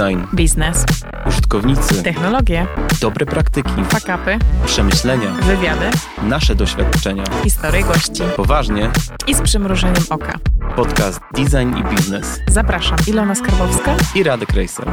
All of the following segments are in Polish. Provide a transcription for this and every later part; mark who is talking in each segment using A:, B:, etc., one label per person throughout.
A: Design,
B: biznes,
A: użytkownicy,
B: technologie,
A: dobre praktyki,
B: fakapy,
A: przemyślenia,
B: wywiady,
A: nasze doświadczenia.
B: historie gości
A: Poważnie,
B: i z przymrużeniem oka.
A: podcast Design i Biznes
B: Zapraszam, Ilona Skarbowska.
A: i Radek Racer.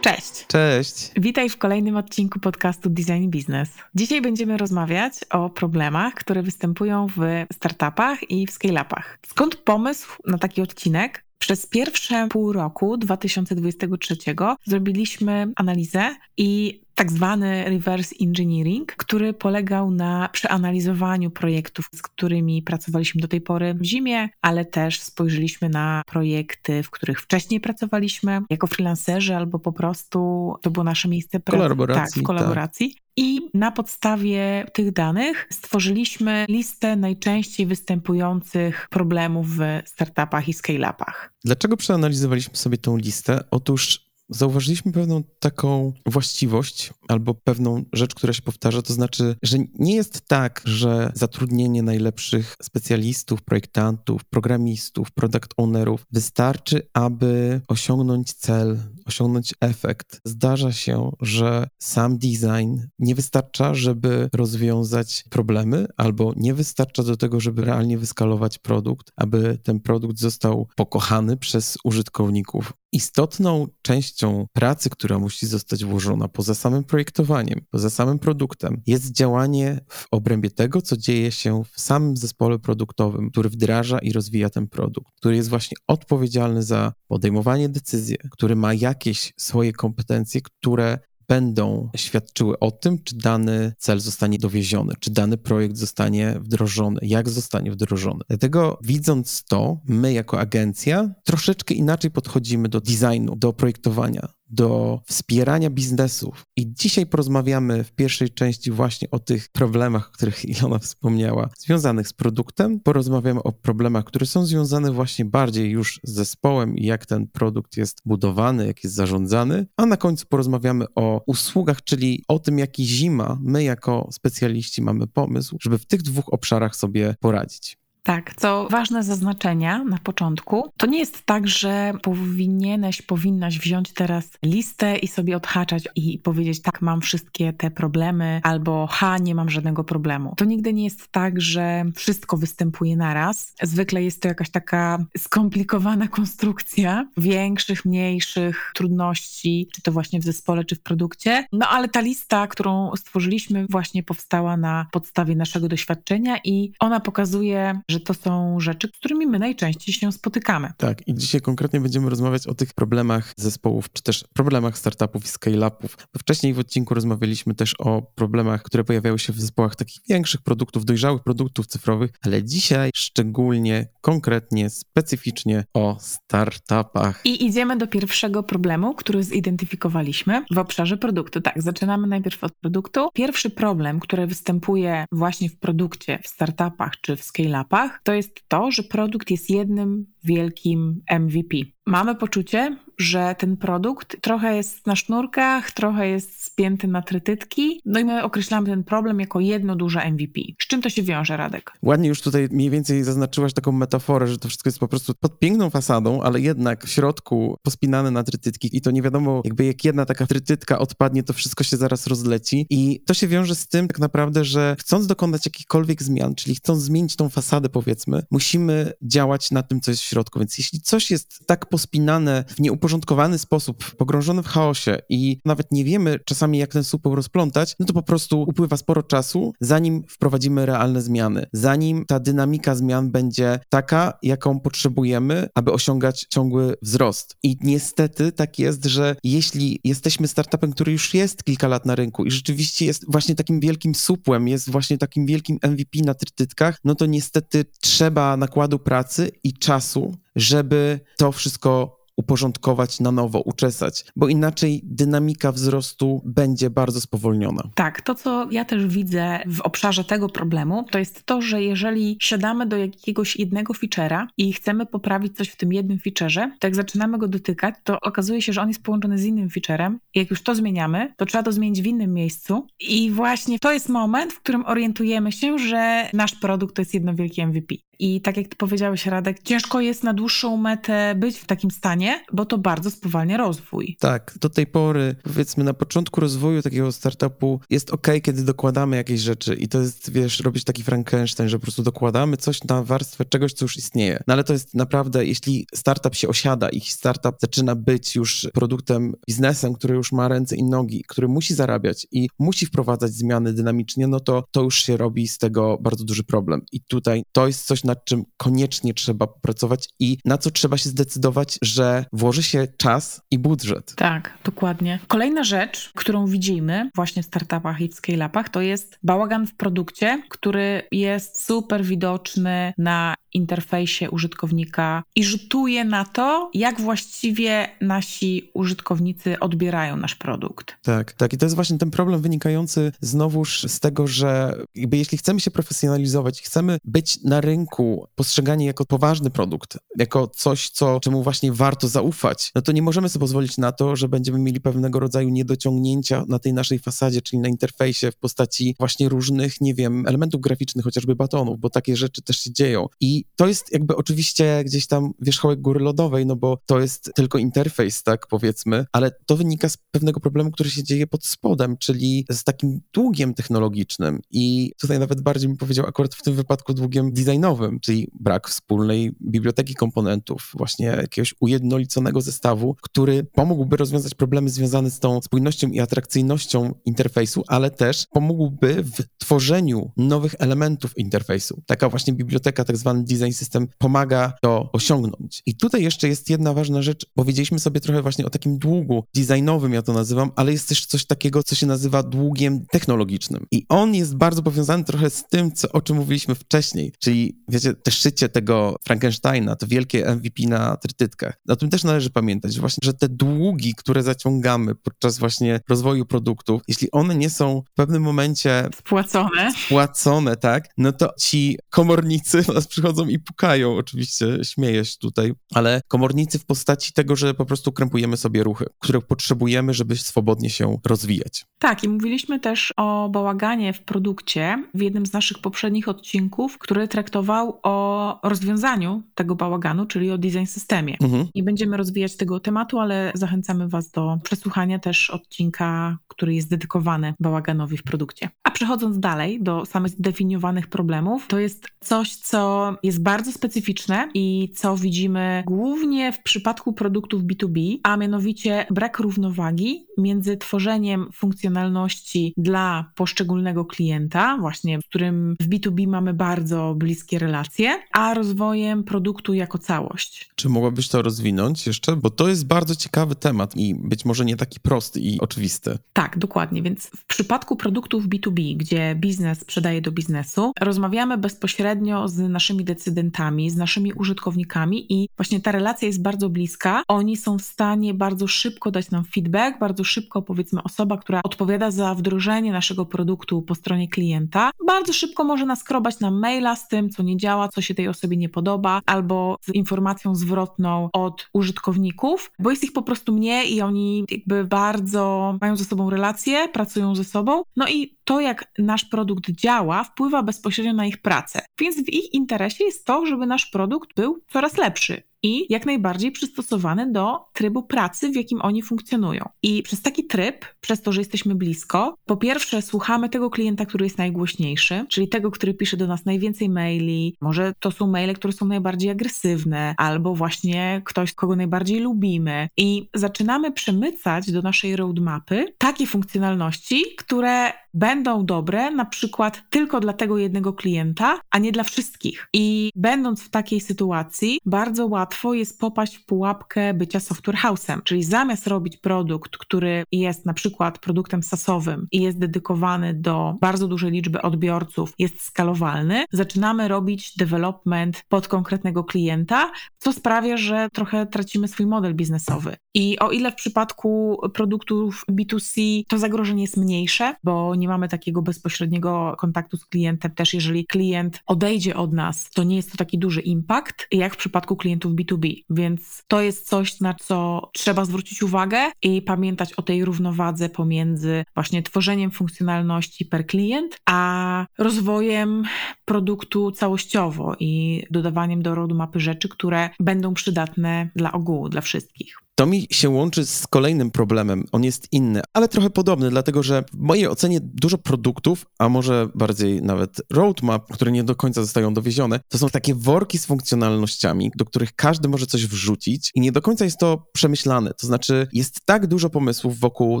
B: Cześć.
C: Cześć.
B: Witaj w kolejnym odcinku podcastu Design Business. Dzisiaj będziemy rozmawiać o problemach, które występują w startupach i w scale-upach. Skąd pomysł na taki odcinek? Przez pierwsze pół roku 2023 zrobiliśmy analizę i tak zwany reverse engineering, który polegał na przeanalizowaniu projektów, z którymi pracowaliśmy do tej pory w zimie, ale też spojrzeliśmy na projekty, w których wcześniej pracowaliśmy jako freelancerzy albo po prostu to było nasze miejsce pracy.
C: Kolaboracji,
B: Tak, w kolaboracji. I na podstawie tych danych stworzyliśmy listę najczęściej występujących problemów w startupach i scale-upach.
C: Dlaczego przeanalizowaliśmy sobie tą listę? Otóż zauważyliśmy pewną taką właściwość albo pewną rzecz, która się powtarza, to znaczy, że nie jest tak, że zatrudnienie najlepszych specjalistów, projektantów, programistów, product ownerów wystarczy, aby osiągnąć cel, osiągnąć efekt. Zdarza się, że sam design nie wystarcza, żeby rozwiązać problemy, albo nie wystarcza do tego, żeby realnie wyskalować produkt, aby ten produkt został pokochany przez użytkowników. Istotną częścią pracy, która musi zostać włożona poza samym projektowaniem, poza samym produktem, jest działanie w obrębie tego, co dzieje się w samym zespole produktowym, który wdraża i rozwija ten produkt, który jest właśnie odpowiedzialny za podejmowanie decyzji, który ma jakieś swoje kompetencje, które będą świadczyły o tym, czy dany cel zostanie dowieziony, czy dany projekt zostanie wdrożony, jak zostanie wdrożony. Dlatego widząc to, my jako agencja troszeczkę inaczej podchodzimy do designu, do projektowania do wspierania biznesów. I dzisiaj porozmawiamy w pierwszej części właśnie o tych problemach, o których Ilona wspomniała, związanych z produktem. Porozmawiamy o problemach, które są związane właśnie bardziej już z zespołem i jak ten produkt jest budowany, jak jest zarządzany. A na końcu porozmawiamy o usługach, czyli o tym, jaki zima my jako specjaliści mamy pomysł, żeby w tych dwóch obszarach sobie poradzić.
B: Tak, co ważne zaznaczenia na początku, to nie jest tak, że powinieneś, powinnaś wziąć teraz listę i sobie odhaczać i powiedzieć, tak, mam wszystkie te problemy, albo ha, nie mam żadnego problemu. To nigdy nie jest tak, że wszystko występuje naraz. Zwykle jest to jakaś taka skomplikowana konstrukcja większych, mniejszych trudności, czy to właśnie w zespole, czy w produkcie. No ale ta lista, którą stworzyliśmy, właśnie powstała na podstawie naszego doświadczenia i ona pokazuje, że to są rzeczy, z którymi my najczęściej się spotykamy.
C: Tak, i dzisiaj konkretnie będziemy rozmawiać o tych problemach zespołów, czy też problemach startupów i scale-upów. Wcześniej w odcinku rozmawialiśmy też o problemach, które pojawiały się w zespołach takich większych produktów, dojrzałych produktów cyfrowych, ale dzisiaj szczególnie, konkretnie, specyficznie o startupach.
B: I idziemy do pierwszego problemu, który zidentyfikowaliśmy w obszarze produktu. Tak, zaczynamy najpierw od produktu. Pierwszy problem, który występuje właśnie w produkcie, w startupach czy w scale-upach, to jest to, że produkt jest jednym wielkim MVP. Mamy poczucie, że ten produkt trochę jest na sznurkach, trochę jest spięty na trytytki, no i my określamy ten problem jako jedno duże MVP. Z czym to się wiąże, Radek?
C: Ładnie już tutaj mniej więcej zaznaczyłaś taką metaforę, że to wszystko jest po prostu pod piękną fasadą, ale jednak w środku pospinane na trytytki i to nie wiadomo, jakby jak jedna taka trytytka odpadnie, to wszystko się zaraz rozleci i to się wiąże z tym tak naprawdę, że chcąc dokonać jakichkolwiek zmian, czyli chcąc zmienić tą fasadę powiedzmy, musimy działać na tym, co jest w środku, więc jeśli coś jest tak pospinane w nieuporządkowany sposób, pogrążone w chaosie i nawet nie wiemy czasami, jak ten supeł rozplątać, no to po prostu upływa sporo czasu, zanim wprowadzimy realne zmiany, zanim ta dynamika zmian będzie taka, jaką potrzebujemy, aby osiągać ciągły wzrost. I niestety tak jest, że jeśli jesteśmy startupem, który już jest kilka lat na rynku i rzeczywiście jest właśnie takim wielkim supłem, jest właśnie takim wielkim MVP na trytytkach, no to niestety trzeba nakładu pracy i czasu, żeby to wszystko uporządkować na nowo, uczesać, bo inaczej dynamika wzrostu będzie bardzo spowolniona.
B: Tak, to co ja też widzę w obszarze tego problemu, to jest to, że jeżeli siadamy do jakiegoś jednego feature'a i chcemy poprawić coś w tym jednym featureze, to jak zaczynamy go dotykać, to okazuje się, że on jest połączony z innym featurem i jak już to zmieniamy, to trzeba to zmienić w innym miejscu i właśnie to jest moment, w którym orientujemy się, że nasz produkt to jest jedno wielkie MVP. I tak jak ty powiedziałeś, Radek, ciężko jest na dłuższą metę być w takim stanie, bo to bardzo spowalnia rozwój.
C: Tak, do tej pory, powiedzmy, na początku rozwoju takiego startupu jest ok, kiedy dokładamy jakieś rzeczy i to jest, wiesz, robić taki Frankenstein, że po prostu dokładamy coś na warstwę czegoś, co już istnieje. No ale to jest naprawdę, jeśli startup się osiada i startup zaczyna być już produktem, biznesem, który już ma ręce i nogi, który musi zarabiać i musi wprowadzać zmiany dynamicznie, no to to już się robi z tego bardzo duży problem. I tutaj to jest coś, nad czym koniecznie trzeba pracować i na co trzeba się zdecydować, że włoży się czas i budżet.
B: Tak, dokładnie. Kolejna rzecz, którą widzimy właśnie w startupach i w scale-upach, to jest bałagan w produkcie, który jest super widoczny na interfejsie użytkownika i rzutuje na to, jak właściwie nasi użytkownicy odbierają nasz produkt.
C: Tak, tak. I to jest właśnie ten problem wynikający znowuż z tego, że jakby jeśli chcemy się profesjonalizować, chcemy być na rynku postrzegani jako poważny produkt, jako coś, co, czemu właśnie warto zaufać, no to nie możemy sobie pozwolić na to, że będziemy mieli pewnego rodzaju niedociągnięcia na tej naszej fasadzie, czyli na interfejsie w postaci właśnie różnych, nie wiem, elementów graficznych, chociażby batonów, bo takie rzeczy też się dzieją. I to jest jakby oczywiście gdzieś tam wierzchołek góry lodowej, no bo to jest tylko interfejs, tak powiedzmy, ale to wynika z pewnego problemu, który się dzieje pod spodem, czyli z takim długiem technologicznym i tutaj nawet bardziej bym powiedział akurat w tym wypadku długiem designowym, czyli brak wspólnej biblioteki komponentów, właśnie jakiegoś ujednoliconego zestawu, który pomógłby rozwiązać problemy związane z tą spójnością i atrakcyjnością interfejsu, ale też pomógłby w tworzeniu nowych elementów interfejsu. Taka właśnie biblioteka, tak zwany design system pomaga to osiągnąć. I tutaj jeszcze jest jedna ważna rzecz. Powiedzieliśmy sobie trochę właśnie o takim długu designowym, ja to nazywam, ale jest też coś takiego, co się nazywa długiem technologicznym. I on jest bardzo powiązany trochę z tym, co, o czym mówiliśmy wcześniej, czyli wiecie, te szycie tego Frankensteina, to wielkie MVP na trytytkach. O tym też należy pamiętać, właśnie, że te długi, które zaciągamy podczas właśnie rozwoju produktów, jeśli one nie są w pewnym momencie
B: spłacone,
C: spłacone tak, no to ci komornicy nas przychodzą i pukają, oczywiście śmieję się tutaj, ale komornicy w postaci tego, że po prostu krępujemy sobie ruchy, których potrzebujemy, żeby swobodnie się rozwijać.
B: Tak, i mówiliśmy też o bałaganie w produkcie w jednym z naszych poprzednich odcinków, który traktował o rozwiązaniu tego bałaganu, czyli o design systemie. Mhm. Nie będziemy rozwijać tego tematu, ale zachęcamy Was do przesłuchania też odcinka, który jest dedykowany bałaganowi w produkcie. Przechodząc dalej do samych zdefiniowanych problemów, to jest coś, co jest bardzo specyficzne i co widzimy głównie w przypadku produktów B2B, a mianowicie brak równowagi między tworzeniem funkcjonalności dla poszczególnego klienta, właśnie z którym w B2B mamy bardzo bliskie relacje, a rozwojem produktu jako całość.
C: Czy mogłabyś to rozwinąć jeszcze? Bo to jest bardzo ciekawy temat i być może nie taki prosty i oczywisty.
B: Tak, dokładnie. Więc w przypadku produktów B2B, gdzie biznes sprzedaje do biznesu, rozmawiamy bezpośrednio z naszymi decydentami, z naszymi użytkownikami i właśnie ta relacja jest bardzo bliska. Oni są w stanie bardzo szybko dać nam feedback, bardzo szybko powiedzmy osoba, która odpowiada za wdrożenie naszego produktu po stronie klienta, bardzo szybko może naskrobać nam maila z tym, co nie działa, co się tej osobie nie podoba, albo z informacją zwrotną od użytkowników, bo jest ich po prostu mniej i oni jakby bardzo mają ze sobą relacje, pracują ze sobą. No i to, jak nasz produkt działa, wpływa bezpośrednio na ich pracę. Więc w ich interesie jest to, żeby nasz produkt był coraz lepszy i jak najbardziej przystosowany do trybu pracy, w jakim oni funkcjonują. I przez taki tryb, przez to, że jesteśmy blisko, po pierwsze słuchamy tego klienta, który jest najgłośniejszy, czyli tego, który pisze do nas najwięcej maili, może to są maile, które są najbardziej agresywne, albo właśnie ktoś, kogo najbardziej lubimy. I zaczynamy przemycać do naszej roadmapy takie funkcjonalności, które będą dobre na przykład tylko dla tego jednego klienta, a nie dla wszystkich. I będąc w takiej sytuacji, bardzo łatwo jest popaść w pułapkę bycia software house'em, czyli zamiast robić produkt, który jest na przykład produktem sasowym i jest dedykowany do bardzo dużej liczby odbiorców, jest skalowalny, zaczynamy robić development pod konkretnego klienta, co sprawia, że trochę tracimy swój model biznesowy. I o ile w przypadku produktów B2C to zagrożenie jest mniejsze, bo nie mamy takiego bezpośredniego kontaktu z klientem, też jeżeli klient odejdzie od nas, to nie jest to taki duży impact, jak w przypadku klientów B2B. Więc to jest coś, na co trzeba zwrócić uwagę i pamiętać o tej równowadze pomiędzy właśnie tworzeniem funkcjonalności per klient, a rozwojem produktu całościowo i dodawaniem do roadmapy rzeczy, które będą przydatne dla ogółu, dla wszystkich.
C: To mi się łączy z kolejnym problemem. On jest inny, ale trochę podobny, dlatego że w mojej ocenie dużo produktów, a może bardziej nawet roadmap, które nie do końca zostają dowiezione, to są takie worki z funkcjonalnościami, do których każdy może coś wrzucić i nie do końca jest to przemyślane. To znaczy, jest tak dużo pomysłów wokół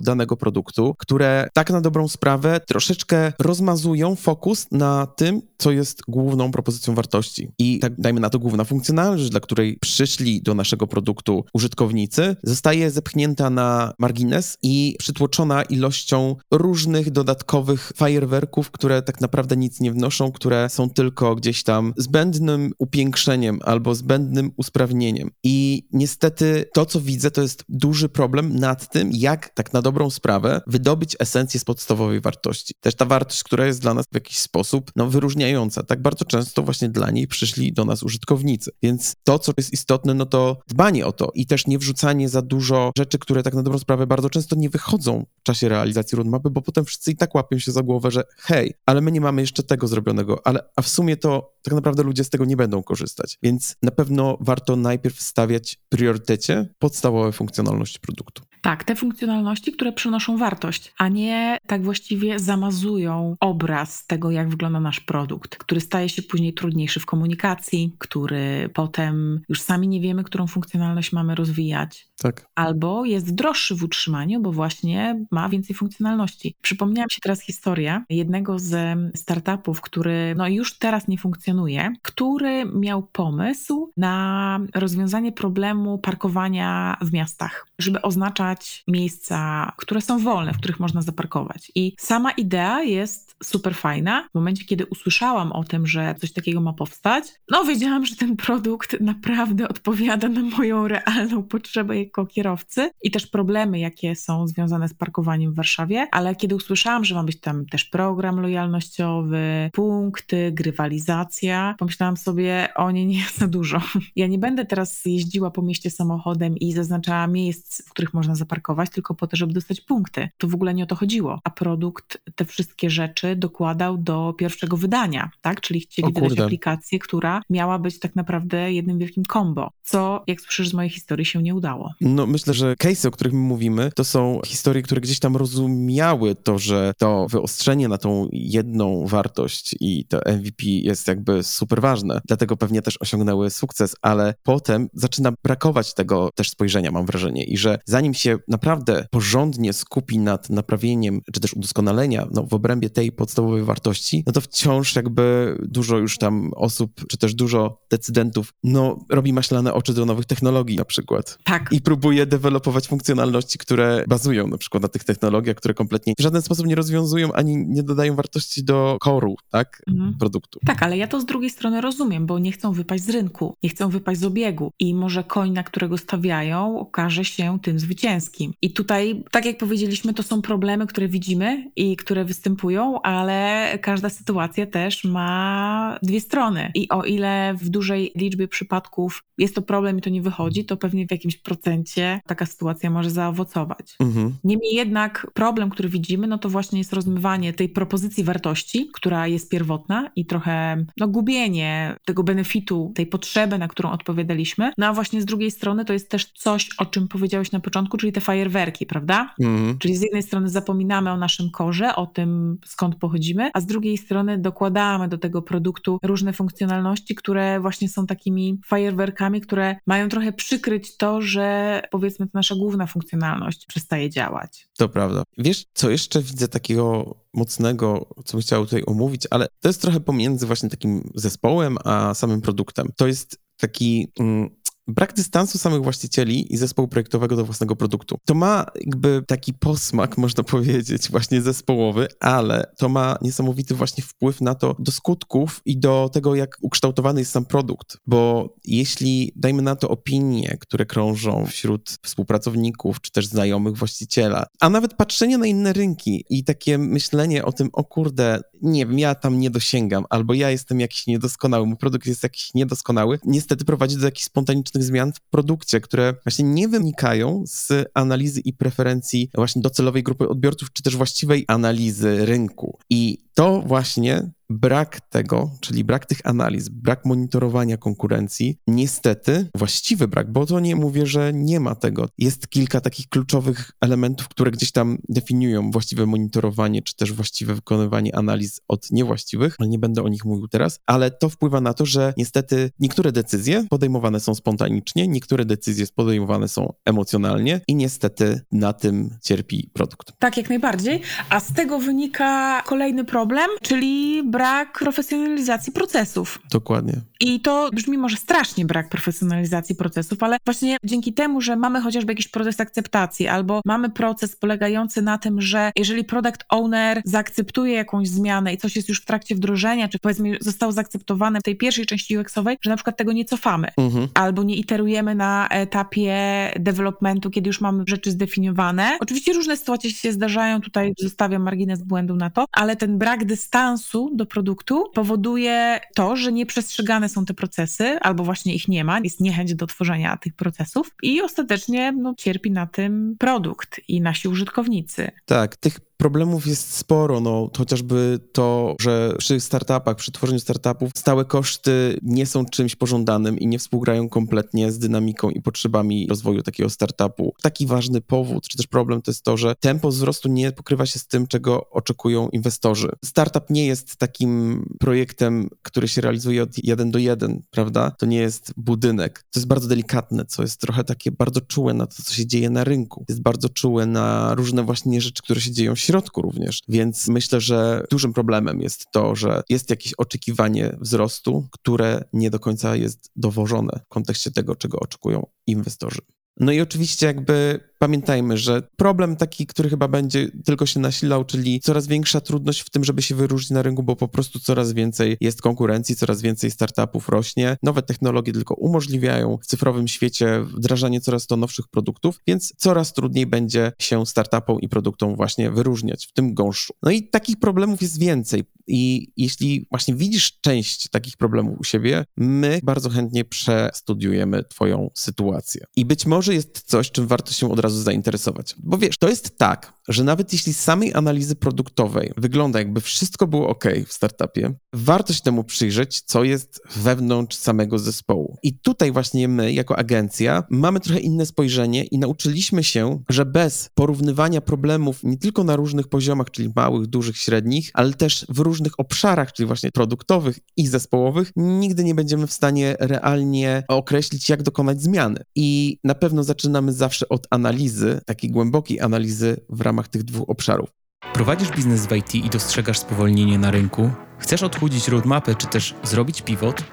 C: danego produktu, które tak na dobrą sprawę troszeczkę rozmazują fokus na tym, co jest główną propozycją wartości. I tak dajmy na to główna funkcjonalność, dla której przyszli do naszego produktu użytkownicy, zostaje zepchnięta na margines i przytłoczona ilością różnych dodatkowych fajerwerków, które tak naprawdę nic nie wnoszą, które są tylko gdzieś tam zbędnym upiększeniem albo zbędnym usprawnieniem. I niestety to, co widzę, to jest duży problem nad tym, jak tak na dobrą sprawę wydobyć esencję z podstawowej wartości. Też ta wartość, która jest dla nas w jakiś sposób no, wyróżniająca. Tak bardzo często właśnie dla niej przyszli do nas użytkownicy. Więc to, co jest istotne, no to dbanie o to i też nie wrzucanie za dużo rzeczy, które tak na dobrą sprawę bardzo często nie wychodzą w czasie realizacji roadmapy, bo potem wszyscy i tak łapią się za głowę, że hej, ale my nie mamy jeszcze tego zrobionego, ale a w sumie to tak naprawdę ludzie z tego nie będą korzystać. Więc na pewno warto najpierw stawiać w priorytecie podstawowe funkcjonalności produktu.
B: Tak, te funkcjonalności, które przynoszą wartość, a nie tak właściwie zamazują obraz tego, jak wygląda nasz produkt, który staje się później trudniejszy w komunikacji, który potem już sami nie wiemy, którą funkcjonalność mamy rozwijać.
C: Tak.
B: Albo jest droższy w utrzymaniu, bo właśnie ma więcej funkcjonalności. Przypomniałam się teraz historię jednego z startupów, który no już teraz nie funkcjonuje, który miał pomysł na rozwiązanie problemu parkowania w miastach, żeby oznaczać miejsca, które są wolne, w których można zaparkować. I sama idea jest super fajna. W momencie, kiedy usłyszałam o tym, że coś takiego ma powstać, no wiedziałam, że ten produkt naprawdę odpowiada na moją realną potrzebę jako kierowcy i też problemy, jakie są związane z parkowaniem w Warszawie, ale kiedy usłyszałam, że ma być tam też program lojalnościowy, punkty, grywalizacja, pomyślałam sobie, o nie, nie za dużo. Ja nie będę teraz jeździła po mieście samochodem i zaznaczała miejsc, w których można zaparkować, tylko po to, żeby dostać punkty. To w ogóle nie o to chodziło. A produkt te wszystkie rzeczy dokładał do pierwszego wydania, tak? Czyli chcieli wydać aplikację, która miała być tak naprawdę jednym wielkim combo, co, jak słyszysz z mojej historii, się nie udało.
C: No myślę, że case, o których my mówimy, to są historie, które gdzieś tam rozumiały to, że to wyostrzenie na tą jedną wartość i to MVP jest jakby super ważne. Dlatego pewnie też osiągnęły sukces, ale potem zaczyna brakować tego też spojrzenia, mam wrażenie. I że zanim się naprawdę porządnie skupi nad naprawieniem, czy też udoskonalenia no, w obrębie tej podstawowej wartości, no to wciąż jakby dużo już tam osób, czy też dużo decydentów, no robi maślane oczy do nowych technologii na przykład.
B: Tak.
C: I próbuje dewelopować funkcjonalności, które bazują na przykład na tych technologiach, które kompletnie w żaden sposób nie rozwiązują ani nie dodają wartości do koru, tak, mhm. produktu.
B: Tak, ale ja to z drugiej strony rozumiem, bo nie chcą wypaść z rynku, nie chcą wypaść z obiegu i może koń, na którego stawiają, okaże się tym zwycięskim. I tutaj, tak jak powiedzieliśmy, to są problemy, które widzimy i które występują, ale każda sytuacja też ma dwie strony. I o ile w dużej liczbie przypadków jest to problem i to nie wychodzi, to pewnie w jakimś procencie taka sytuacja może zaowocować. Mhm. Niemniej jednak problem, który widzimy, no to właśnie jest rozmywanie tej propozycji wartości, która jest pierwotna i trochę no, gubienie tego benefitu, tej potrzeby, na którą odpowiadaliśmy. No a właśnie z drugiej strony to jest też coś, o czym powiedziałeś na początku, czyli te fajerwerki, prawda? Mhm. Czyli z jednej strony zapominamy o naszym korze, o tym skąd pochodzimy, a z drugiej strony dokładamy do tego produktu różne funkcjonalności, które właśnie są takimi fajerwerkami, które mają trochę przykryć to, że powiedzmy to nasza główna funkcjonalność przestaje działać.
C: To prawda. Wiesz, co jeszcze widzę takiego mocnego, co bym chciał tutaj omówić, ale to jest trochę pomiędzy właśnie takim zespołem, a samym produktem. To jest taki mm, brak dystansu samych właścicieli i zespołu projektowego do własnego produktu. To ma jakby taki posmak, można powiedzieć, właśnie zespołowy, ale to ma niesamowity właśnie wpływ na to, do skutków i do tego, jak ukształtowany jest sam produkt. Bo jeśli, dajmy na to opinie, które krążą wśród współpracowników, czy też znajomych właściciela, a nawet patrzenie na inne rynki i takie myślenie o tym, o kurde, nie wiem, ja tam nie dosięgam, albo ja jestem jakiś niedoskonały, mój produkt jest jakiś niedoskonały, niestety prowadzi do jakichś spontanicznych zmian w produkcie, które właśnie nie wynikają z analizy i preferencji właśnie docelowej grupy odbiorców, czy też właściwej analizy rynku. I to właśnie brak tego, czyli brak tych analiz, brak monitorowania konkurencji, niestety właściwy brak, bo to nie mówię, że nie ma tego. Jest kilka takich kluczowych elementów, które gdzieś tam definiują właściwe monitorowanie, czy też właściwe wykonywanie analiz od niewłaściwych, ale nie będę o nich mówił teraz, ale to wpływa na to, że niestety niektóre decyzje podejmowane są spontanicznie, niektóre decyzje podejmowane są emocjonalnie i niestety na tym cierpi produkt.
B: Tak, jak najbardziej. A z tego wynika kolejny problem, czyli brak profesjonalizacji procesów.
C: Dokładnie.
B: I to brzmi może strasznie brak profesjonalizacji procesów, ale właśnie dzięki temu, że mamy chociażby jakiś proces akceptacji, albo mamy proces polegający na tym, że jeżeli product owner zaakceptuje jakąś zmianę i coś jest już w trakcie wdrożenia, czy powiedzmy zostało zaakceptowane w tej pierwszej części UX-owej, że na przykład tego nie cofamy,
C: Mhm.
B: albo nie iterujemy na etapie developmentu, kiedy już mamy rzeczy zdefiniowane. Oczywiście różne sytuacje się zdarzają, tutaj zostawiam margines błędu na to, ale ten brak dystansu do produktu powoduje to, że nieprzestrzegane są te procesy, albo właśnie ich nie ma, jest niechęć do tworzenia tych procesów i ostatecznie no, cierpi na tym produkt i nasi użytkownicy.
C: Tak, tych problemów jest sporo, no chociażby to, że przy startupach, przy tworzeniu startupów stałe koszty nie są czymś pożądanym i nie współgrają kompletnie z dynamiką i potrzebami rozwoju takiego startupu. Taki ważny powód, czy też problem to jest to, że tempo wzrostu nie pokrywa się z tym, czego oczekują inwestorzy. Startup nie jest takim projektem, który się realizuje od jeden do jeden, prawda? To nie jest budynek. To jest bardzo delikatne, co jest trochę takie bardzo czułe na to, co się dzieje na rynku. Jest bardzo czułe na różne właśnie rzeczy, które się dzieją w środku również. Więc myślę, że dużym problemem jest to, że jest jakieś oczekiwanie wzrostu, które nie do końca jest dowożone w kontekście tego, czego oczekują inwestorzy. No i oczywiście jakby pamiętajmy, że problem taki, który chyba będzie tylko się nasilał, czyli coraz większa trudność w tym, żeby się wyróżnić na rynku, bo po prostu coraz więcej jest konkurencji, coraz więcej startupów rośnie, nowe technologie tylko umożliwiają w cyfrowym świecie wdrażanie coraz to nowszych produktów, więc coraz trudniej będzie się startupom i produktom właśnie wyróżniać w tym gąszczu. No i takich problemów jest więcej. I jeśli właśnie widzisz część takich problemów u siebie, my bardzo chętnie przestudiujemy Twoją sytuację. I być może jest coś, czym warto się od razu zainteresować. Bo wiesz, to jest tak, że nawet jeśli z samej analizy produktowej wygląda, jakby wszystko było ok w startupie, warto się temu przyjrzeć, co jest wewnątrz samego zespołu. I tutaj właśnie my, jako agencja, mamy trochę inne spojrzenie i nauczyliśmy się, że bez porównywania problemów nie tylko na różnych poziomach, czyli małych, dużych, średnich, ale też w różnych obszarach, czyli właśnie produktowych i zespołowych, nigdy nie będziemy w stanie realnie określić, jak dokonać zmiany. I na pewno zaczynamy zawsze od analizy, takiej głębokiej analizy w ramach tych dwóch obszarów.
A: Prowadzisz biznes w IT i dostrzegasz spowolnienie na rynku? Chcesz odchudzić roadmapę czy też zrobić pivot?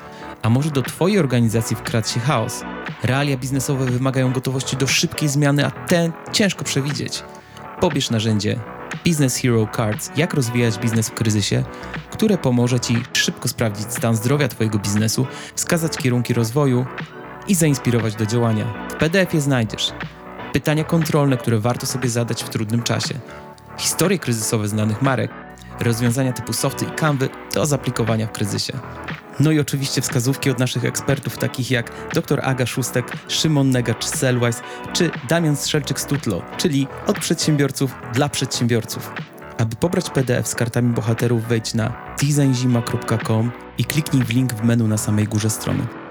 A: A może do Twojej organizacji wkradł się chaos? Realia biznesowe wymagają gotowości do szybkiej zmiany, a ten ciężko przewidzieć. Pobierz narzędzie Business Hero Cards, jak rozwijać biznes w kryzysie, które pomoże Ci szybko sprawdzić stan zdrowia Twojego biznesu, wskazać kierunki rozwoju i zainspirować do działania. W PDF-ie znajdziesz pytania kontrolne, które warto sobie zadać w trudnym czasie, historie kryzysowe znanych marek, rozwiązania typu softy i canvy do zaplikowania w kryzysie. No i oczywiście wskazówki od naszych ekspertów, takich jak dr Aga Szóstek, Szymon Negacz z czy Damian Strzelczyk z Tutlo, czyli od przedsiębiorców dla przedsiębiorców. Aby pobrać PDF z kartami bohaterów, wejdź na designzima.com i kliknij w link w menu na samej górze strony.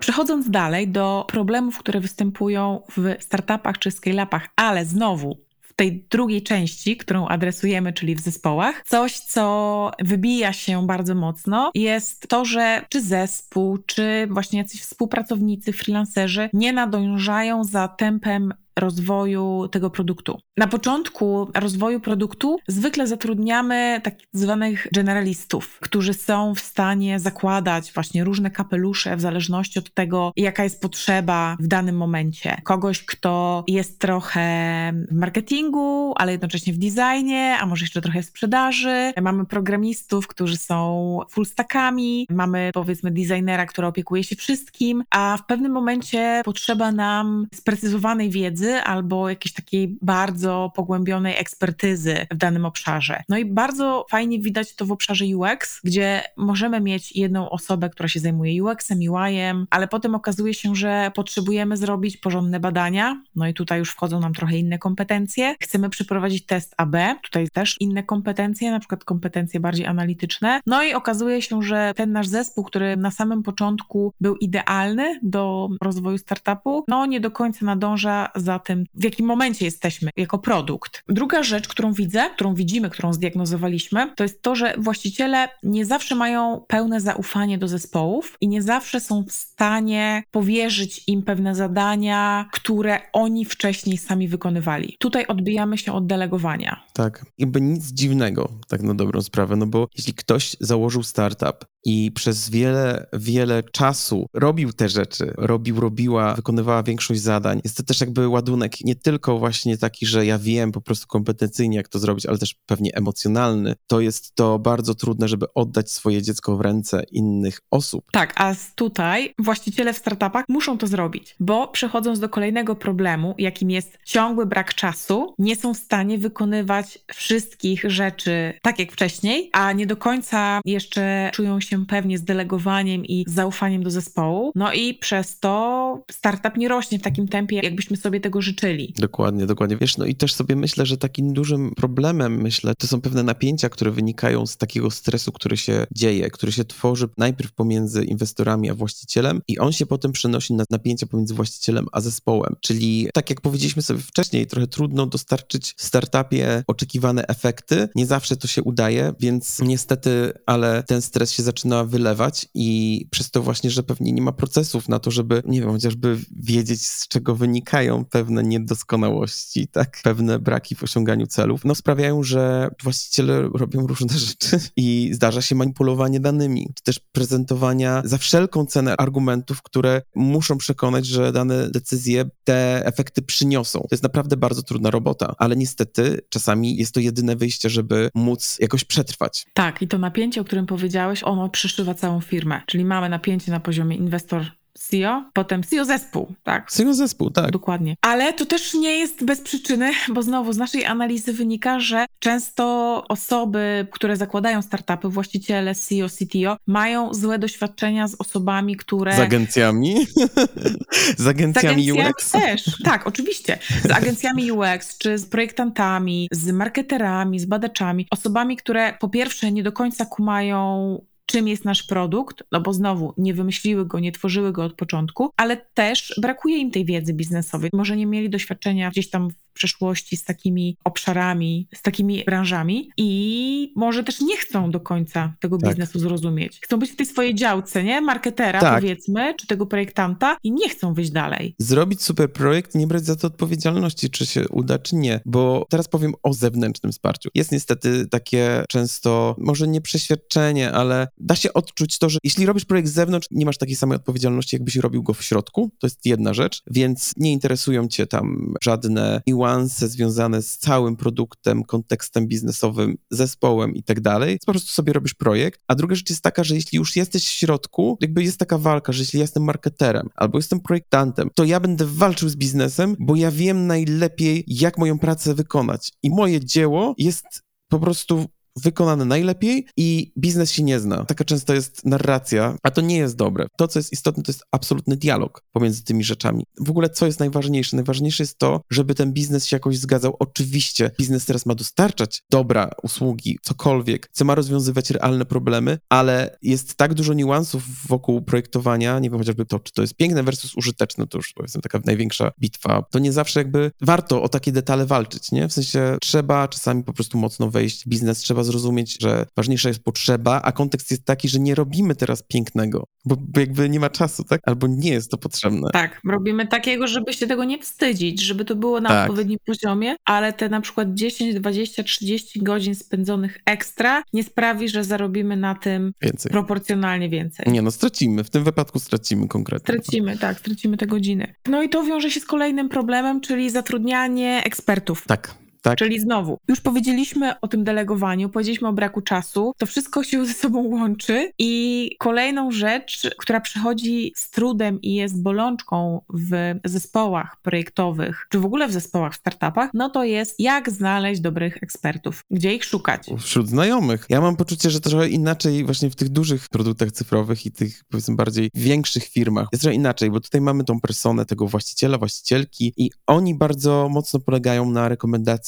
B: Przechodząc dalej do problemów, które występują w startupach czy scale-upach, ale znowu w tej drugiej części, którą adresujemy, czyli w zespołach, coś, co wybija się bardzo mocno, jest to, że czy zespół, czy właśnie jacyś współpracownicy, freelancerzy nie nadążają za tempem rozwoju tego produktu. Na początku rozwoju produktu zwykle zatrudniamy tak zwanych generalistów, którzy są w stanie zakładać właśnie różne kapelusze w zależności od tego, jaka jest potrzeba w danym momencie. Kogoś, kto jest trochę w marketingu, ale jednocześnie w designie, a może jeszcze trochę w sprzedaży. Mamy programistów, którzy są full stackami, mamy powiedzmy designera, który opiekuje się wszystkim, a w pewnym momencie potrzeba nam sprecyzowanej wiedzy, wiedzy albo jakiejś takiej bardzo pogłębionej ekspertyzy w danym obszarze. No i bardzo fajnie widać to w obszarze UX, gdzie możemy mieć jedną osobę, która się zajmuje UX-em, UI-em, ale potem okazuje się, że potrzebujemy zrobić porządne badania, no i tutaj już wchodzą nam trochę inne kompetencje. Chcemy przeprowadzić test AB, tutaj też inne kompetencje, na przykład kompetencje bardziej analityczne. No i okazuje się, że ten nasz zespół, który na samym początku był idealny do rozwoju startupu, no nie do końca nadąża za tym, w jakim momencie jesteśmy jako produkt. Druga rzecz, którą widzę, którą widzimy, którą zdiagnozowaliśmy, to jest to, że właściciele nie zawsze mają pełne zaufanie do zespołów i nie zawsze są w stanie powierzyć im pewne zadania, które oni wcześniej sami wykonywali. Tutaj odbijamy się od delegowania.
C: Tak, jakby nic dziwnego, tak na dobrą sprawę, no bo jeśli ktoś założył startup i przez wiele, wiele czasu robił te rzeczy, robił, robiła, wykonywała większość zadań. Jest to też jakby ładunek nie tylko właśnie taki, że ja wiem po prostu kompetencyjnie, jak to zrobić, ale też pewnie emocjonalny. To jest to bardzo trudne, żeby oddać swoje dziecko w ręce innych osób.
B: Tak, a tutaj właściciele w startupach muszą to zrobić, bo przechodząc do kolejnego problemu, jakim jest ciągły brak czasu, nie są w stanie wykonywać wszystkich rzeczy tak jak wcześniej, a nie do końca jeszcze czują się się pewnie z delegowaniem i zaufaniem do zespołu. No i przez to startup nie rośnie w takim tempie, jakbyśmy sobie tego życzyli.
C: Dokładnie, dokładnie. Wiesz, no i też sobie myślę, że takim dużym problemem, myślę, to są pewne napięcia, które wynikają z takiego stresu, który się dzieje, który się tworzy najpierw pomiędzy inwestorami a właścicielem i on się potem przenosi na napięcia pomiędzy właścicielem a zespołem. Czyli tak jak powiedzieliśmy sobie wcześniej, trochę trudno dostarczyć startupie oczekiwane efekty. Nie zawsze to się udaje, więc niestety, ale ten stres się zaczyna zaczyna wylewać i przez to właśnie, że pewnie nie ma procesów na to, żeby, nie wiem, chociażby wiedzieć, z czego wynikają pewne niedoskonałości, tak, pewne braki w osiąganiu celów, no sprawiają, że właściciele robią różne rzeczy i zdarza się manipulowanie danymi, czy też prezentowania za wszelką cenę argumentów, które muszą przekonać, że dane decyzje te efekty przyniosą. To jest naprawdę bardzo trudna robota, ale niestety czasami jest to jedyne wyjście, żeby móc jakoś przetrwać.
B: Tak, i to napięcie, o którym powiedziałeś, ono przyszywa całą firmę. Czyli mamy napięcie na poziomie inwestor CEO, potem CEO zespół, tak?
C: CEO zespół, tak.
B: Dokładnie. Ale to też nie jest bez przyczyny, bo znowu z naszej analizy wynika, że często osoby, które zakładają startupy, właściciele, CEO, CTO, mają złe doświadczenia z osobami, które...
C: Z agencjami? z agencjami, z agencjami UX?
B: też, tak, oczywiście. Z agencjami UX, czy z projektantami, z marketerami, z badaczami, osobami, które po pierwsze nie do końca kumają czym jest nasz produkt, no bo znowu nie wymyśliły go, nie tworzyły go od początku, ale też brakuje im tej wiedzy biznesowej. Może nie mieli doświadczenia gdzieś tam przeszłości z takimi obszarami, z takimi branżami i może też nie chcą do końca tego tak. biznesu zrozumieć. Chcą być w tej swojej działce, nie? Marketera tak. powiedzmy, czy tego projektanta i nie chcą wyjść dalej.
C: Zrobić super projekt, nie brać za to odpowiedzialności, czy się uda, czy nie, bo teraz powiem o zewnętrznym wsparciu. Jest niestety takie często, może nie przeświadczenie, ale da się odczuć to, że jeśli robisz projekt z zewnątrz, nie masz takiej samej odpowiedzialności, jakbyś robił go w środku. To jest jedna rzecz, więc nie interesują cię tam żadne niuanse związane z całym produktem, kontekstem biznesowym, zespołem i tak dalej. Po prostu sobie robisz projekt. A druga rzecz jest taka, że jeśli już jesteś w środku, jakby jest taka walka, że jeśli ja jestem marketerem albo jestem projektantem, to ja będę walczył z biznesem, bo ja wiem najlepiej, jak moją pracę wykonać. I moje dzieło jest po prostu wykonane najlepiej i biznes się nie zna. Taka często jest narracja, a to nie jest dobre. To, co jest istotne, to jest absolutny dialog pomiędzy tymi rzeczami. W ogóle, co jest najważniejsze? Najważniejsze jest to, żeby ten biznes się jakoś zgadzał. Oczywiście, biznes teraz ma dostarczać dobra, usługi, cokolwiek, co ma rozwiązywać realne problemy, ale jest tak dużo niuansów wokół projektowania, nie wiem chociażby to, czy to jest piękne versus użyteczne, to już powiedzmy taka największa bitwa. To nie zawsze jakby warto o takie detale walczyć, nie? W sensie trzeba czasami po prostu mocno wejść biznes, trzeba zrozumieć, że ważniejsza jest potrzeba, a kontekst jest taki, że nie robimy teraz pięknego, bo, bo jakby nie ma czasu, tak? Albo nie jest to potrzebne.
B: Tak, robimy takiego, żeby się tego nie wstydzić, żeby to było na tak. odpowiednim poziomie, ale te na przykład 10, 20, 30 godzin spędzonych ekstra nie sprawi, że zarobimy na tym więcej. proporcjonalnie więcej.
C: Nie, no stracimy, w tym wypadku stracimy konkretnie.
B: Stracimy, tak, stracimy te godziny. No i to wiąże się z kolejnym problemem, czyli zatrudnianie ekspertów.
C: Tak Tak.
B: Czyli znowu, już powiedzieliśmy o tym delegowaniu, powiedzieliśmy o braku czasu, to wszystko się ze sobą łączy i kolejną rzecz, która przychodzi z trudem i jest bolączką w zespołach projektowych, czy w ogóle w zespołach w startupach, no to jest jak znaleźć dobrych ekspertów, gdzie ich szukać.
C: Wśród znajomych. Ja mam poczucie, że trochę inaczej właśnie w tych dużych produktach cyfrowych i tych powiedzmy bardziej większych firmach jest trochę inaczej, bo tutaj mamy tą personę tego właściciela, właścicielki i oni bardzo mocno polegają na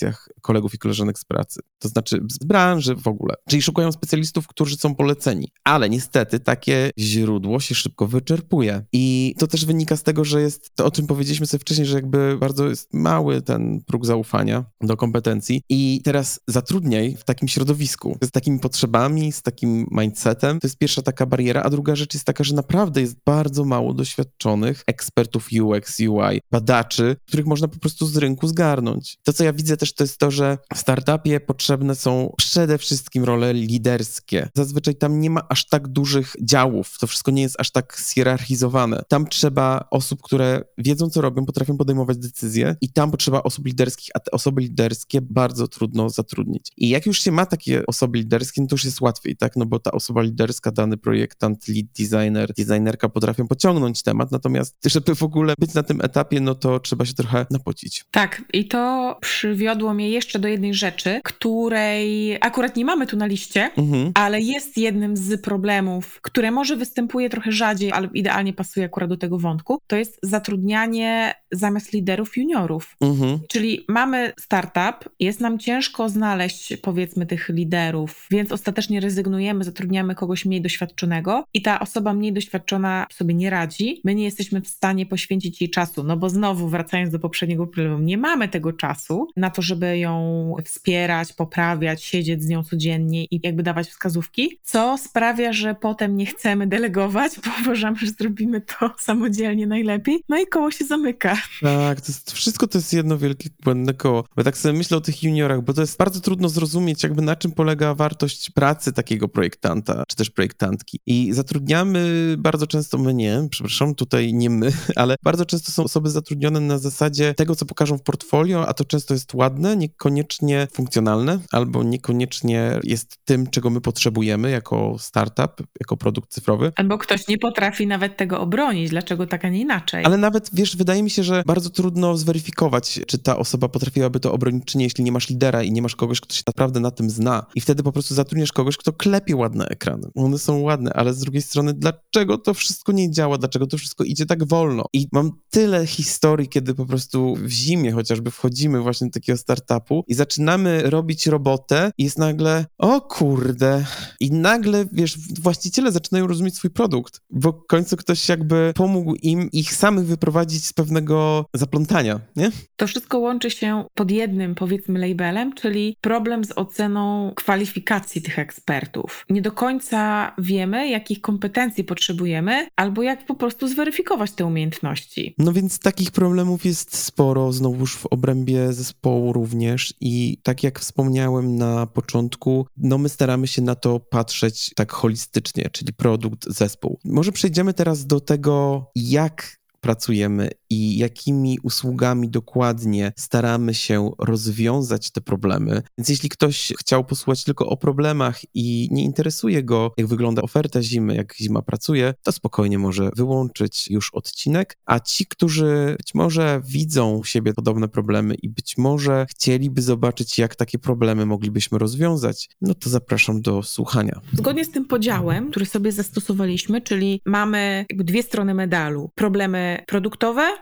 C: rekomendacjach kolegów i koleżanek z pracy. To znaczy z branży w ogóle. Czyli szukają specjalistów, którzy są poleceni. Ale niestety takie źródło się szybko wyczerpuje. I to też wynika z tego, że jest to, o czym powiedzieliśmy sobie wcześniej, że jakby bardzo jest mały ten próg zaufania do kompetencji. I teraz zatrudniaj w takim środowisku, z takimi potrzebami, z takim mindsetem. To jest pierwsza taka bariera. A druga rzecz jest taka, że naprawdę jest bardzo mało doświadczonych ekspertów UX, UI, badaczy, których można po prostu z rynku zgarnąć. To, co ja widzę też, to jest to, że w startupie potrzebne są przede wszystkim role liderskie. Zazwyczaj tam nie ma aż tak dużych działów, to wszystko nie jest aż tak zhierarchizowane. Tam trzeba osób, które wiedzą, co robią, potrafią podejmować decyzje i tam potrzeba osób liderskich, a te osoby liderskie bardzo trudno zatrudnić. I jak już się ma takie osoby liderskie, no to już jest łatwiej, tak? No bo ta osoba liderska, dany projektant, lead designer, designerka potrafią pociągnąć temat, natomiast żeby w ogóle być na tym etapie, no to trzeba się trochę napocić.
B: Tak, i to przywiodło mnie jeszcze do jednej rzeczy, której akurat nie mamy tu na liście,
C: Mhm.
B: ale jest jednym z problemów, które może występuje trochę rzadziej, ale idealnie pasuje akurat do tego wątku, to jest zatrudnianie zamiast liderów juniorów.
C: Mhm.
B: Czyli mamy startup, jest nam ciężko znaleźć powiedzmy tych liderów, więc ostatecznie rezygnujemy, zatrudniamy kogoś mniej doświadczonego i ta osoba mniej doświadczona sobie nie radzi. My nie jesteśmy w stanie poświęcić jej czasu, no bo znowu wracając do poprzedniego problemu, nie mamy tego czasu na to, żeby ją wspierać, poprawiać, siedzieć z nią codziennie i jakby dawać wskazówki, co sprawia, że potem nie chcemy delegować, bo uważamy, że zrobimy to samodzielnie najlepiej. No i koło się zamyka.
C: Tak, to jest, wszystko to jest jedno wielkie błędne koło. Bo tak sobie myślę o tych juniorach, bo to jest bardzo trudno zrozumieć, jakby na czym polega wartość pracy takiego projektanta, czy też projektantki. I zatrudniamy bardzo często, my nie, przepraszam, tutaj nie my, ale bardzo często są osoby zatrudnione na zasadzie tego, co pokażą w portfolio, a to często jest ładne, niekoniecznie funkcjonalne, albo niekoniecznie jest tym, czego my potrzebujemy jako startup, jako produkt cyfrowy.
B: Albo ktoś nie potrafi nawet tego obronić, dlaczego tak, a nie inaczej.
C: Ale nawet, wiesz, wydaje mi się, że bardzo trudno zweryfikować, czy ta osoba potrafiłaby to obronić, czy nie, jeśli nie masz lidera i nie masz kogoś, kto się naprawdę na tym zna. I wtedy po prostu zatrudniasz kogoś, kto klepie ładne ekrany. One są ładne, ale z drugiej strony, dlaczego to wszystko nie działa? Dlaczego to wszystko idzie tak wolno? I mam tyle historii, kiedy po prostu w zimie chociażby wchodzimy właśnie do takiego startupu i zaczynamy robić robotę i jest nagle, o kurde, i nagle, wiesz, właściciele zaczynają rozumieć swój produkt, bo w końcu ktoś jakby pomógł im ich samych wyprowadzić z pewnego zaplątania, nie?
B: To wszystko łączy się pod jednym, powiedzmy, labelem, czyli problem z oceną kwalifikacji tych ekspertów. Nie do końca wiemy, jakich kompetencji potrzebujemy, albo jak po prostu zweryfikować te umiejętności.
C: No więc takich problemów jest sporo, znowuż w obrębie zespołu również i tak jak wspomniałem na początku, no my staramy się na to patrzeć tak holistycznie, czyli produkt, zespół. Może przejdziemy teraz do tego, jak pracujemy i jakimi usługami dokładnie staramy się rozwiązać te problemy. Więc jeśli ktoś chciał posłuchać tylko o problemach i nie interesuje go, jak wygląda oferta zimy, jak zima pracuje, to spokojnie może wyłączyć już odcinek. A ci, którzy być może widzą u siebie podobne problemy i być może chcieliby zobaczyć, jak takie problemy moglibyśmy rozwiązać, no to zapraszam do słuchania.
B: Zgodnie z tym podziałem, który sobie zastosowaliśmy, czyli mamy dwie strony medalu. Problemy produktowe,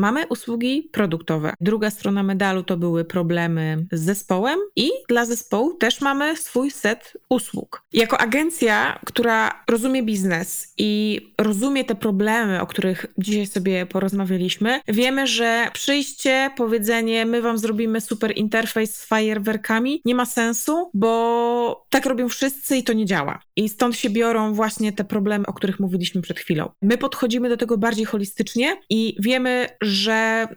B: mamy usługi produktowe. Druga strona medalu to były problemy z zespołem i dla zespołu też mamy swój set usług. Jako agencja, która rozumie biznes i rozumie te problemy, o których dzisiaj sobie porozmawialiśmy, wiemy, że przyjście, powiedzenie, my wam zrobimy super interfejs z fajerwerkami nie ma sensu, bo tak robią wszyscy i to nie działa. I stąd się biorą właśnie te problemy, o których mówiliśmy przed chwilą. My podchodzimy do tego bardziej holistycznie i wiemy,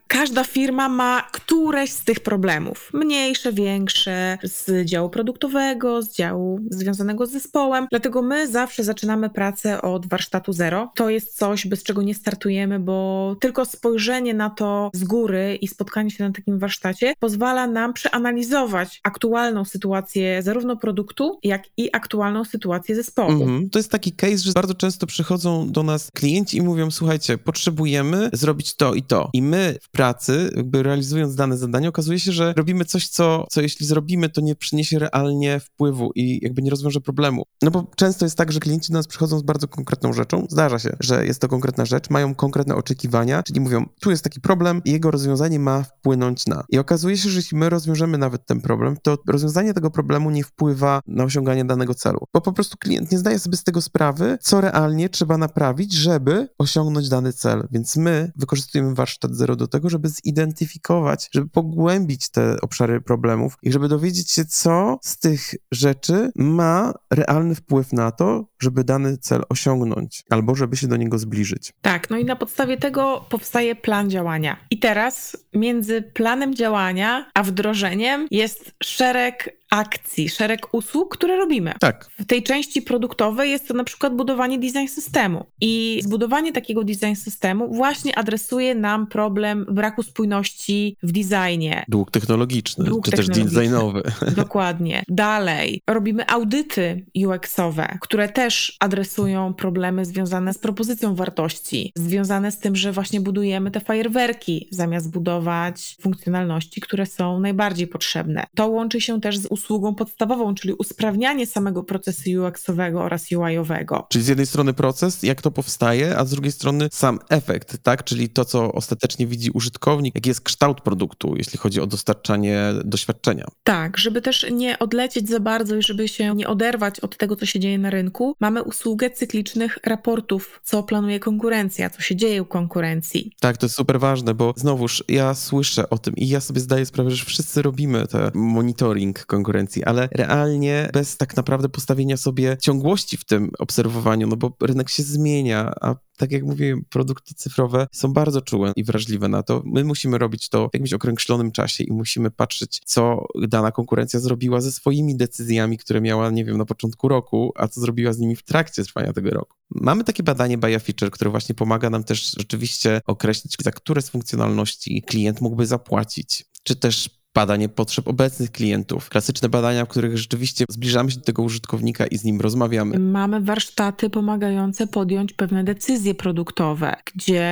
B: każda firma ma któreś z tych problemów. Mniejsze, większe, z działu produktowego, z działu związanego z zespołem. Dlatego my zawsze zaczynamy pracę od warsztatu zero. To jest coś, bez czego nie startujemy, bo tylko spojrzenie na to z góry i spotkanie się na takim warsztacie pozwala nam przeanalizować aktualną sytuację zarówno produktu, jak i aktualną sytuację zespołu. Mhm.
C: To jest taki case, że bardzo często przychodzą do nas klienci i mówią: Słuchajcie, potrzebujemy zrobić to i to. I my w pracy, jakby realizując dane zadanie, okazuje się, że robimy coś, co, co jeśli zrobimy, to nie przyniesie realnie wpływu i jakby nie rozwiąże problemu. No bo często jest tak, że klienci do nas przychodzą z bardzo konkretną rzeczą. Zdarza się, że jest to konkretna rzecz, mają konkretne oczekiwania, czyli mówią: Tu jest taki problem i jego rozwiązanie ma wpłynąć na. I okazuje się, że jeśli my rozwiążemy nawet ten problem, to rozwiązanie tego problemu nie wpływa na osiąganie danego celu. Bo po prostu klient nie zdaje sobie z tego sprawy, co realnie trzeba naprawić, żeby osiągnąć dany cel. Więc my wykorzystujemy warsztat zero do tego, żeby zidentyfikować, żeby pogłębić te obszary problemów i żeby dowiedzieć się, co z tych rzeczy ma realny wpływ na to, żeby dany cel osiągnąć albo żeby się do niego zbliżyć.
B: Tak, no i na podstawie tego powstaje plan działania. I teraz między planem działania a wdrożeniem jest szereg akcji, szereg usług, które robimy.
C: Tak.
B: W tej części produktowej jest to na przykład budowanie design systemu. I zbudowanie takiego design systemu właśnie adresuje nam problem braku spójności w designie.
C: Dług technologiczny, Dług czy technologiczny. też designowy.
B: Dokładnie. Dalej, robimy audyty UX-owe, które też adresują problemy związane z propozycją wartości, związane z tym, że właśnie budujemy te fajerwerki, zamiast budować funkcjonalności, które są najbardziej potrzebne. To łączy się też z usługą podstawową, czyli usprawnianie samego procesu UX-owego oraz UI-owego.
C: Czyli z jednej strony proces, jak to powstaje, a z drugiej strony sam efekt, tak? Czyli to, co ostatecznie widzi użytkownik, jaki jest kształt produktu, jeśli chodzi o dostarczanie doświadczenia.
B: Tak, żeby też nie odlecieć za bardzo i żeby się nie oderwać od tego, co się dzieje na rynku, mamy usługę cyklicznych raportów, co planuje konkurencja, co się dzieje u konkurencji.
C: Tak, to jest super ważne, bo znowuż ja słyszę o tym i ja sobie zdaję sprawę, że wszyscy robimy te monitoring konkurencji konkurencji, ale realnie bez tak naprawdę postawienia sobie ciągłości w tym obserwowaniu, no bo rynek się zmienia, a tak jak mówię, produkty cyfrowe są bardzo czułe i wrażliwe na to. My musimy robić to w jakimś określonym czasie i musimy patrzeć, co dana konkurencja zrobiła ze swoimi decyzjami, które miała, nie wiem, na początku roku, a co zrobiła z nimi w trakcie trwania tego roku. Mamy takie badanie Buy Feature, które właśnie pomaga nam też rzeczywiście określić, za które z funkcjonalności klient mógłby zapłacić, czy też badanie potrzeb obecnych klientów. Klasyczne badania, w których rzeczywiście zbliżamy się do tego użytkownika i z nim rozmawiamy.
B: Mamy warsztaty pomagające podjąć pewne decyzje produktowe, gdzie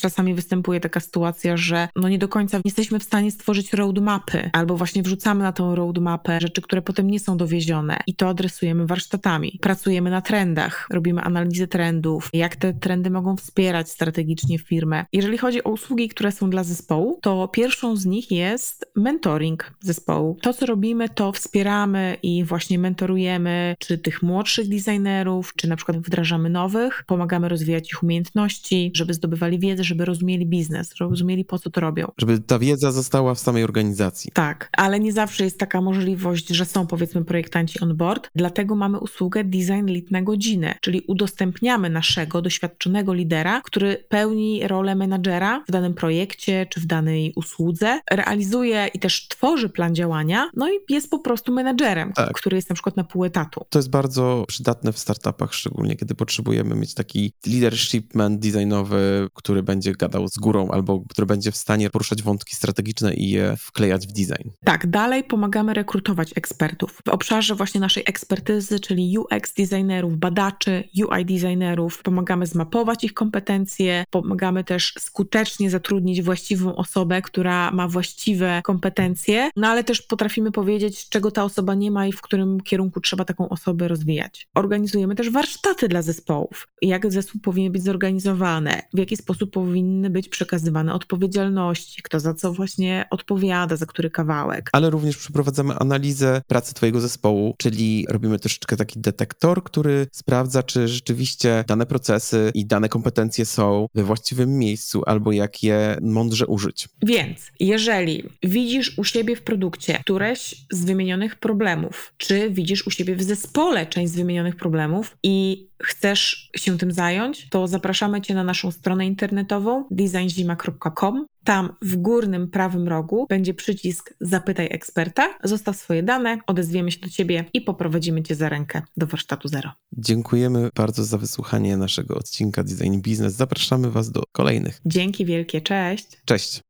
B: czasami występuje taka sytuacja, że no nie do końca jesteśmy w stanie stworzyć roadmapy, albo właśnie wrzucamy na tą roadmapę rzeczy, które potem nie są dowiezione i to adresujemy warsztatami. Pracujemy na trendach, robimy analizę trendów, jak te trendy mogą wspierać strategicznie firmę. Jeżeli chodzi o usługi, które są dla zespołu, to pierwszą z nich jest mentoring zespołu. To, co robimy, to wspieramy i właśnie mentorujemy czy tych młodszych designerów, czy na przykład wdrażamy nowych, pomagamy rozwijać ich umiejętności, żeby zdobywali wiedzę, żeby rozumieli biznes, rozumieli po co to robią.
C: Żeby ta wiedza została w samej organizacji.
B: Tak, ale nie zawsze jest taka możliwość, że są powiedzmy projektanci on board, dlatego mamy usługę design lead na godzinę, czyli udostępniamy naszego doświadczonego lidera, który pełni rolę menadżera w danym projekcie czy w danej usłudze, realizuje i też tworzy plan działania, no i jest po prostu menedżerem, tak. który jest na przykład na pół etatu.
C: To jest bardzo przydatne w startupach, szczególnie kiedy potrzebujemy mieć taki leadership man designowy, który będzie gadał z górą albo który będzie w stanie poruszać wątki strategiczne i je wklejać w design.
B: Tak, dalej pomagamy rekrutować ekspertów. W obszarze właśnie naszej ekspertyzy, czyli UX designerów, badaczy, UI designerów, pomagamy zmapować ich kompetencje, pomagamy też skutecznie zatrudnić właściwą osobę, która ma właściwe kompetencje, no ale też potrafimy powiedzieć, czego ta osoba nie ma i w którym kierunku trzeba taką osobę rozwijać. Organizujemy też warsztaty dla zespołów. Jak zespół powinien być zorganizowany, w jaki sposób powinny być przekazywane odpowiedzialności, kto za co właśnie odpowiada, za który kawałek.
C: Ale również przeprowadzamy analizę pracy Twojego zespołu, czyli robimy troszeczkę taki detektor, który sprawdza, czy rzeczywiście dane procesy i dane kompetencje są we właściwym miejscu albo jak je mądrze użyć.
B: Więc jeżeli widzisz u siebie w produkcie któreś z wymienionych problemów, czy widzisz u siebie w zespole część z wymienionych problemów i chcesz się tym zająć, to zapraszamy Cię na naszą stronę internetową designzima.com. Tam w górnym prawym rogu będzie przycisk Zapytaj eksperta. Zostaw swoje dane, odezwiemy się do Ciebie i poprowadzimy Cię za rękę do warsztatu Zero.
C: Dziękujemy bardzo za wysłuchanie naszego odcinka Design Business. Zapraszamy Was do kolejnych.
B: Dzięki wielkie, cześć!
C: Cześć!